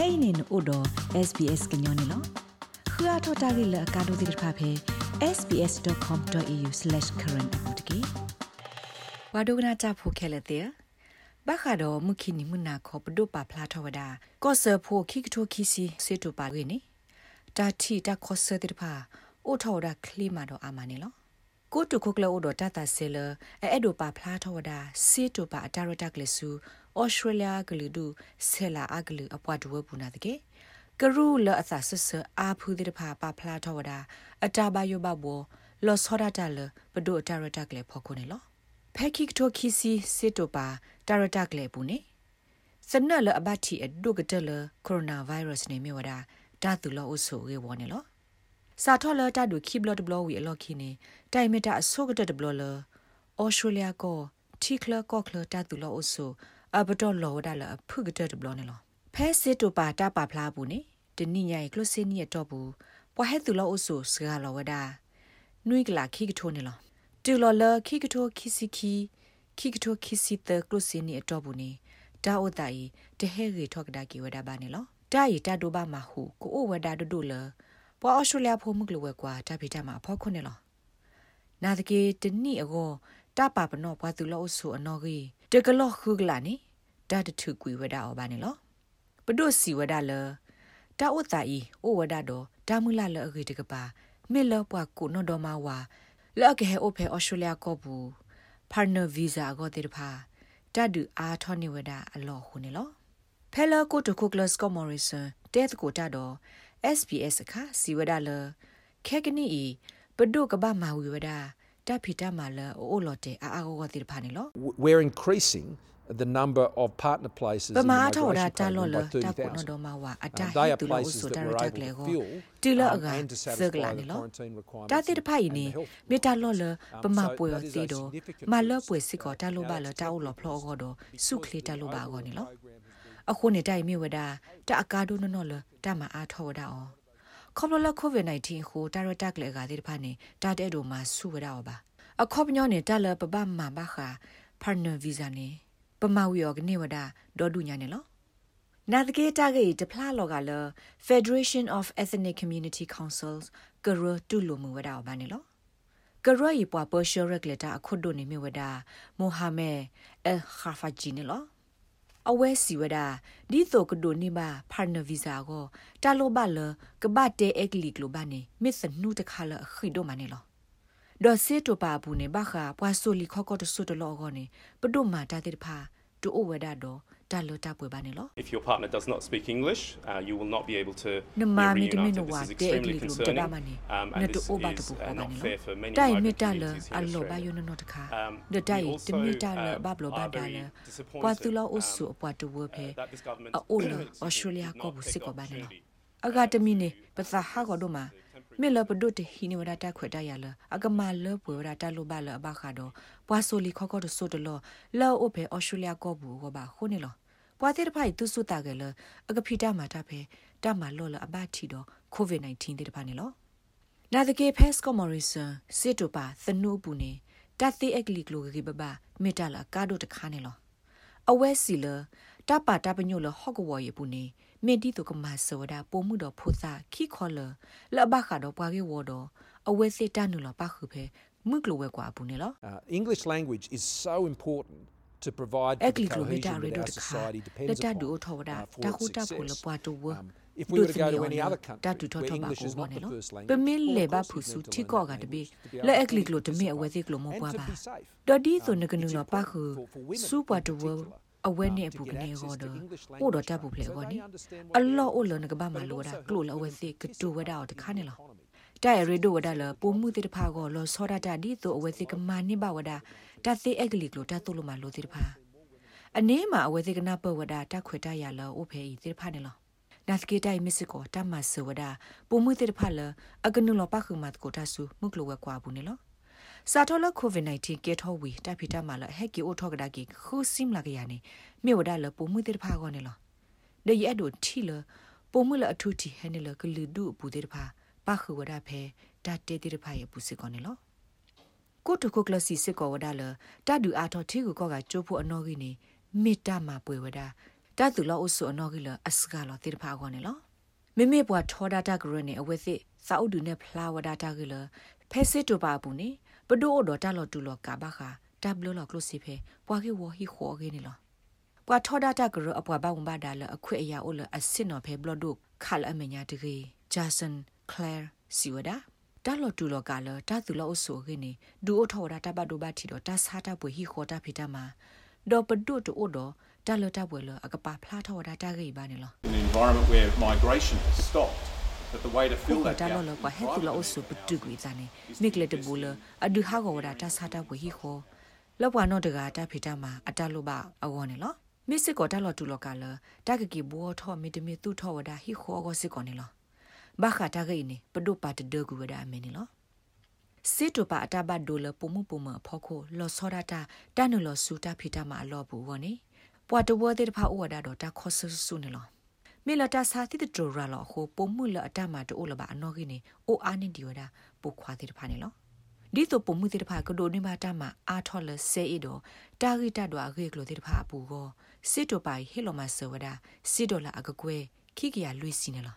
kainin odo sbs gnyone lo khua thota gi la ka do dir pha phe sbs.com.au/current apotki wadogna cha pho khele te ဘာခါတော့မခိနိမနာခောပဒုပါဖလာထဝဒကောဆာဖိုခိကထိုခိစီစေတူပါဝေနေတာတီတာခောဆာတိဖာအိုထော်ဒါကလီမာတော့အာမနေလောကိုတုခုကလောတော့တတဆဲလအဲအဲ့ဒိုပါဖလားထော်ဒါစေတူပါအတာရတက်လဆူ ဩစတြေးလျကလူဒူဆဲလာအကလူအပွားဒဝပူနာတကေကရူလအသဆဆအာဖူတိတဖာပါဖလားထော်ဒါအတာဘယောဘဘောလောစောဒတာလပဒိုအတာရတက်လေဖော်ခုနေလောဖက်ခိကတိုခီစီစေတူပါတာရတက်လေပူနေစနလအဘတ်တီအဒုကတလကိုရိုနာဗိုင်းရပ်စ်နေမြဝဒါတာတူလောအဆူရေဝနေလောစာထောလတာဒုခိဘလတ်ဘလဝီအလောခိနေတိုင်မတာအဆုကတတဘလလဩစတြေးလျကိုတီကလကောကလတာတူလောအဆူ အဘတော်လောဒါလဖုကတတဘလနေလောဖဲစစ်တူပါတာပါဖလားဘူးနေတနိညာကလစနီတော့ဘူးပွားဟဲတူလောအဆူစကားလောဝဒါနွိကလာခိကထိုနေလောတူလောလခိကထိုခိစီခီခိကထိုခိစီတကလစနီတော့ဘူးနေတာအိုတိုင်တဟဲရီထောက်ကဒါကီဝဒါပါနေလောတာရီတာဒိုဘာမဟုကိုအိုဝဒါဒိုဒိုလပွာအော်စတြေးလျဖိုမှုကလဝဲကွာတာဖီတာမှာဖောက်ခွနေလောနာတကေတနိအကောတပါပနောဘွာသူလောဆူအနော်ကြီး တကလော့ခုကလာနိတတထုကွေဝဒအောဘာနေလောပဒုစီဝဒလတာဥတာဤဩဝဒတော့တာမူလာလအဂေတကပါမေလပွားကုနောဒမဝါလော့ကေဟိုဖေအော်စတြေးလျကောဘူး partner visa ကိုတေတဖာတဒူအာထောနေဝဒအလော်ခုနေလောဖဲလကိုတခုကလစကောမော်ရီဆန်တဲတကိုတတော့ SBS အခါစီဝဒလခဲကနီဤပဒုကဘာမာဝီဝဒ တဖီတမာလအိုလော်တေအာအာကိုတိဖာနေလော We're increasing the number of partner places ပမာထောဒါတာလော်လတာကိုနော်တော့မဝအတာဟီတူလောဆိုတာရတက်လေကိုတီလအကစကလာနေလောတာတိတဖိုင်နေမေတာလော်လပမာပွေတီတော့မလောပွေစစ်ကောတာလိုပါလတာအိုလော်ဖလောကောတော့စုခလီတာလိုပါကောနေလောအခုနေတိုင်မြေဝဒတာအကာဒုနနော်လတာမအားထောဝဒအောင် ခေါပလလကိုဗစ် -19 ဟိုတာရတက်လေကတဲ့ဖာနေတာတဲ့တို့မှာစုဝဒအောင်ပါအခေါပညောနေတာလပပမဘာခာ partner visa နေပမဝီယောကနေဝဒဒေါ်ဒူညာနေလောနာတကေတာကေတဖလာလောကလ Federation of Ethnic Community Councils ကရတူလိုမူဝဒအောင်ပါနေလောကရရီပွားပေါ်ရှရက်လက်တာအခုဒိုနေမြဝဒမိုဟာမဲအယ်ခါဖာဂျီနေလော အဝဲစီဝဒဒီတိုကဒိုနေပါဖာနဗီဇာကိုတာလိုဘလကဘတ်တေအက်ကလီကလိုဘာနေမစ်စနူတခါလခိဒိုမနေလောဒေါ်စေတိုပါဘူးနေဘခါပွာဆိုလီခေါကောတဆုတလောကောနေပဒုမာတာတိဖာ တူအိုဝဒတော့တာလိုတာပွေပါနေလော If your partner does not speak English, uh, you will not be able to န be မမီတမီ reunited. နဝ This is တေအက extremely လီကလိုတ concerning, ဒါမနေ um, န and တူ this အိုဘာတ is ပူ uh, ပါနေ not လော fair for many တိုင်မီ migrant တာလ communities အ here in လောဘာယ Australia. နနတခါ Um, ဒတိုင် we တ also, မီတာလ um, ဘဘလဘာ are ဒါ very လ disappointed, ပွာတူလောအ um, ဆူအပွာတူဝဖေ that this government အိုလ excuse ဩစတြေးလျ did ကော not ဘူး take စစ် the ကောပါနေလော opportunity အဂတမီနေပသဟာကောဒမ မေလပဒုတ်ဟိနေဝဒတာခွေတရလအကမလပွေဝဒတာလိုပါလအဘခါတော့ပွာဆိုလီခေါခေါတဆိုတလောလောအိုဖေဩစတြေးလျကောဘူးဟောပါခုနေလောပွာတိတဖိုင်သူစုတာကလအကဖိတာမာတာဖေတမလောလအဘတီတော့ကိုဗစ် -19 တဲ့တဖာနေလောနာဒကေဖက်စကောမော်ရီဆန်စစ်တူပါသနုပူနေတတ်သေးအကလီကလိုကေဘဘမေတလာကာဒိုတခါနေလောအဝဲစီလ တပါတပညိုလဟော့ကဝရပူနေမေတီတုကမဆောဒပိုမှုတော့ဖုစာခိခေါ်လလဘခါတော့ပွားကေဝတော့အဝဲစစ်တနုလပခုဖဲမှုကလိုဝဲကွာပူနေလော Uh, English language is so important to provide အ for က the လီကလိုမီတာ cohesion ရီ that ဒို our တခါ society လ depends တ upon ဒူထောဝဒ uh, for တ its ခုတာဖိုလ success. ပွားတူဝ Um, if we were to go to any other တ country တူထော where ထောပါ English ကို is ဘော not နေ the လော first language, ပမင်း well, လေ of ဘ course ဖူ we စု need to တိ learn ကော that ကတပိ language to be able လက် to အကလီကလိုတမေ participate အဝဲသိကလိုမ and ပွား to ပါ be safe. ဒေါ်ဒီဆို Um, နကနု it's လပါခု important for- for women စူပါ in တူဝ particular, အဝဲနေ um, ပူ to က get နေ access ဟော to တော့ English အို language တော့တပ်ပူ training ဖလေ so ကော they နိ understand အ what လော English အို is. လနကဘာမ But it လိုတာ also ကလိုလ helps အဝဲ women သိကတူဝဒါ participate တခါနေ in the လော economy. တိုင်ရီဒိုဝဒါလပုံမှုတိတဖာကိုလောစောဒတာဒီတိုအဝဲသိကမာနိဘဝဒါတသိအကလီကလိုတတ်တုလိုမလိုတိတဖာအနေမှာအဝဲသိကနာပဝဒါတခွေတရလောအိုဖေဤတိတဖာနေလောနတ်ကေတိုင်မစ်စကိုတမဆဝဒါပုံမှုတိတဖာလအကနုလောပခုမတ်ကိုတဆူမုကလိုဝဲကွာဘူးနေလော စာထောလကိုဗစ် -19 ကေထောဝီတဖိတမလဟက်ကီအိုထောကဒါကီခူစိမလာကရနေမြေဝဒါလပုံမှုတိတဖာကောနေလောဒေရအဒိုထီလပုံမှုလအထူတီဟဲနေလကလူဒုပူတိတဖာပခုဝဒါဖဲတတေတိတဖာရပူစစ်ကောနေလောကိုတခုကလစီစစ်ကောဝဒါလတဒူအာထောထီကိုကောကကျိုးဖို့အနော်ကြီးနေမေတ္တာမှာပွေဝဒါတတာသူလောအဆုအနော်ကီလအစကလောတိတဖာခေါနေလောမေမေပွားထောဒတာဂရနေအဝဲစစ်စာအုပ်ဒူနဲ့ဖလာဝဒတာကီလဖဲစစ်တူပါဘူးနေ ပဒိုအော်ဒေါ်တာလောတူလောကဘာခာတဘလလောကလုစီဖဲပွားကေဝဟီခေါ်ကေနေလောပွာထောဒတာဂရအပွားဘာဝဘာဒါလအခွေအရာအိုလအစစ်နော်ဖဲဘလဒုခါလအမညာတကေဂျာဆန်ကလဲစီဝဒါတာလောတူလောကလတာသူလောအဆုခေနေဒူအိုထောဒတာဘဒိုဘတီတော့တာစာတာပွေဟီခေါ်တာဖီတာမှာဒေါ်ပဒုတူအိုတော့တာလတာပွေလအကပါဖလားထောဒတာကေပါနေလော an environment where migration has stopped. But the way to ခု fill က that တာ gap လောလ in ကဟဲသူလောအဆုပတုကွေဇာနေမိကလက်တဘူလအဒူဟာကောဝဒတာစာတာပွေဟီခေါ်လောပွားနော့တကတာဖီတာမှာအတလို့ပါအဝေါ်နေလောမစ်စစ်ကောတာလောတူလောကလတာကကီဘောထောမီတမီသူထောဝဒဟီခေါ်ကောစစ်ကောနေလောဘာခတာဂိနေပဒုပါတဒကူဝဒအမင်းနေလောစစ်တူပါအတဘတ်ဒိုလပုံမှုပုံမဖောက်ခိုလောစောဒတာတန်နလောစူတာဖီတာမှာအလောဘူးဝနေပွာတဝတဲ့တဖာဩဝဒတော့တာခောဆဆူနေလော မေလတာစာတိတဒရလောဟိုပုံမှုလအတမတိုးလပါအနောကိနေအိုအာနေဒီဝဒပုခွာတဲ့တဖာနေလောဒီတော့ပုံမှုတဲ့တဖာကဒိုနေပါတမအာထော်လဆဲအီတော့တာဂီတတော့အခေကလိုတဲ့တဖာအပူကိုစစ်တိုပိုင်ဟီလိုမဆဝဒစစ်ဒေါ်လာအကကွဲခိကရလွိစီနေလော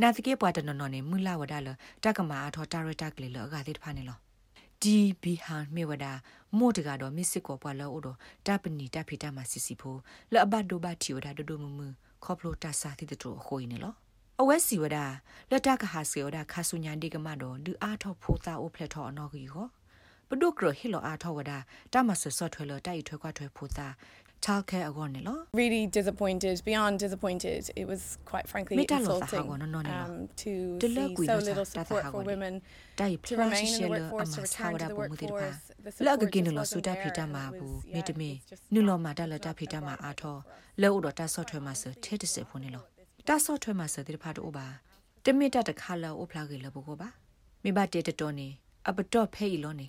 နာတကေပွားတနော်နော်နေမူလာဝဒါလတကမာအထောတာရတာကလေးလအကတဲ့တဖာနေလောဒီဘီဟန်မေဝဒါမို့တကတော့မစ်စစ်ကောပွားလောအိုတော့တပနီတဖီတမစစ်စီဖိုလအဘတ်ဒိုဘတ်တီဝဒါဒိုဒိုမမ ခေါပလိုတာစာတိတူအခိုးနေလောအဝဲစီဝဒါလက်တကဟာစီဝဒါခါဆုညာဒီကမတော့လူအားထောဖိုတာအိုဖလက်ထောအနော်ကြီးဟောပဒုကရဟီလိုအားထောဝဒါတမဆဆော့ထွဲလတိုက်ထွဲခွာထွဲဖို တာ childcare အကောနေလော really disappointed, beyond disappointed. It was quite frankly Mita lo sa insulting hago, no, no, no, no. um, to Dele see gwi so lo sa little ta ta support hago for ni. women dai to pla remain in the shele workforce, to ama return to sawada the bo mudir pa workforce. The la support ga gin just lo wasn't su ta there, phita and ma it bu was- me yeah, de it me was just nu not- lo ma da la not ta phita ma provided a tho for us. le u do ta so thwe ma se the de se phu ni lo ta so thwe ma se de pha do ba te me ta ta kha la o phla ge le bo ko ba me ba te te to ni a ba to phe yi lo ni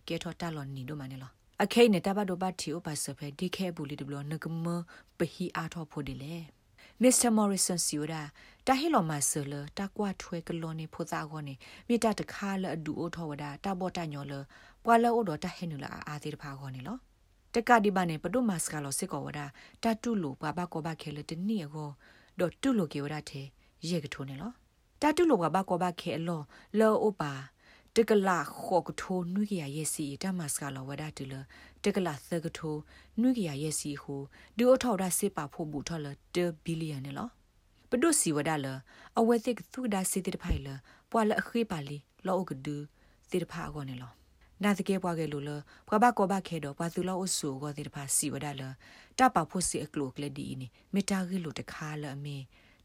ke tho ta lo ni do ma ni lo အခိနေတဘဒိုဘတ်တီအိုပါစဖဲဒီခဲဘူးလီဒဘလနကမပဟီအားထောဖို့ဒီလေမစ္စတာမော်ရီဆန်စီယိုဒါတာဟီလိုမဆလတာကွာထွဲကလောနေဖိုသာကောနေမိတာတခါလအဒူအိုထောဝဒါတာဘောတညောလပွာလောအိုတော့တဟဲနူလာအာသေးတဖာကောနေလောတကဒီဘာနေပဒုမတ်စကလောစစ်ကောဝဒါတတူလိုဘာဘကောဘခဲလတနီကောဒေါ်တူလိုကေဝဒါသေးရေကထိုးနေလောတတူလိုဘာဘကောဘခဲအလောလောအိုပါ တကလာခောကထိုနွိကရရဲ့စီတမတ်စကလောဝဒါတူလတကလာသကထိုနွိကရရဲ့စီဟူဒူအထောက်ဒါစစ်ပါဖို့ဘူးထော်လတဘီလီယံနေလောပဒုစီဝဒါလအဝဲသိကသူဒါစီတိတဖိုင်လပွာလအခိပါလီလောကဒူတိတဖာကောနေလောနာတကေပွားကဲလို့လဘဘကောဘခဲတော့ပွာသူလောအဆူကောတိတဖာစီဝဒါလတပဖို့စီအကလုကလက်ဒီနီမေတာဂီလို့တခါလအမေ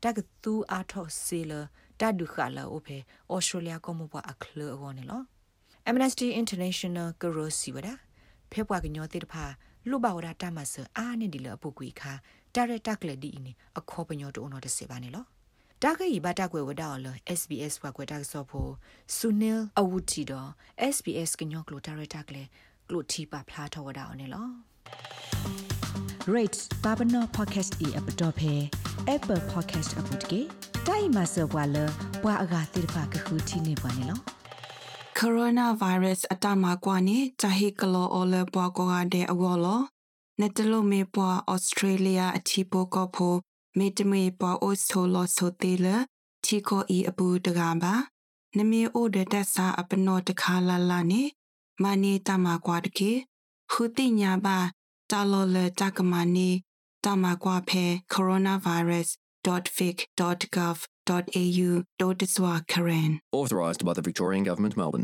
တကသူအားထော့စီလတဒုခလာအိုဖေဩစတြေးလျကမဘွားအခလကောနေလော Amnesty International ကရိုစီဝဒါဖေပွားကညောတိတဖာလူဘဝဒတာမဆာအာနေဒီလအပုကွေခါတာရတက်လက်ဒီနီအခေါ်ပညောတုံတော့တစေပါနေလောတာဂီဘတာကွယ်ဝဒါလ SBS ဘကွယ်တာဆောဖို့ဆူနီလ်အဝူတီတော့ SBS ကညောကလိုတာရတက်လေကလိုတီပါဖလားထောဝဒါအောင်နေလော rates babano podcast e app dot phe apple podcast app dot ke dai ma so bwa lo bwa aga tir pha ka khu thi ne bwa ne lo coronavirus အတမကွာနေဂျာဟီကလောအော်လပွားကောကတဲ့အဝေါ်လောနေတလို့မေပွားဩစတြေးလျအချီပိုကောဖိုမေတမေပွားအိုဆိုလောဆိုတေလချီကိုအီအပူတကပါနမေအိုဒတက်စာအပနောတခါလာလာနေမနီတမကွာတကေခုတိညာပါ တာလောလတကမနီတမကွာဖဲ coronavirus.vic.gov.au ဒိုတစွာခရန် Authorised by the Victorian Government, Melbourne.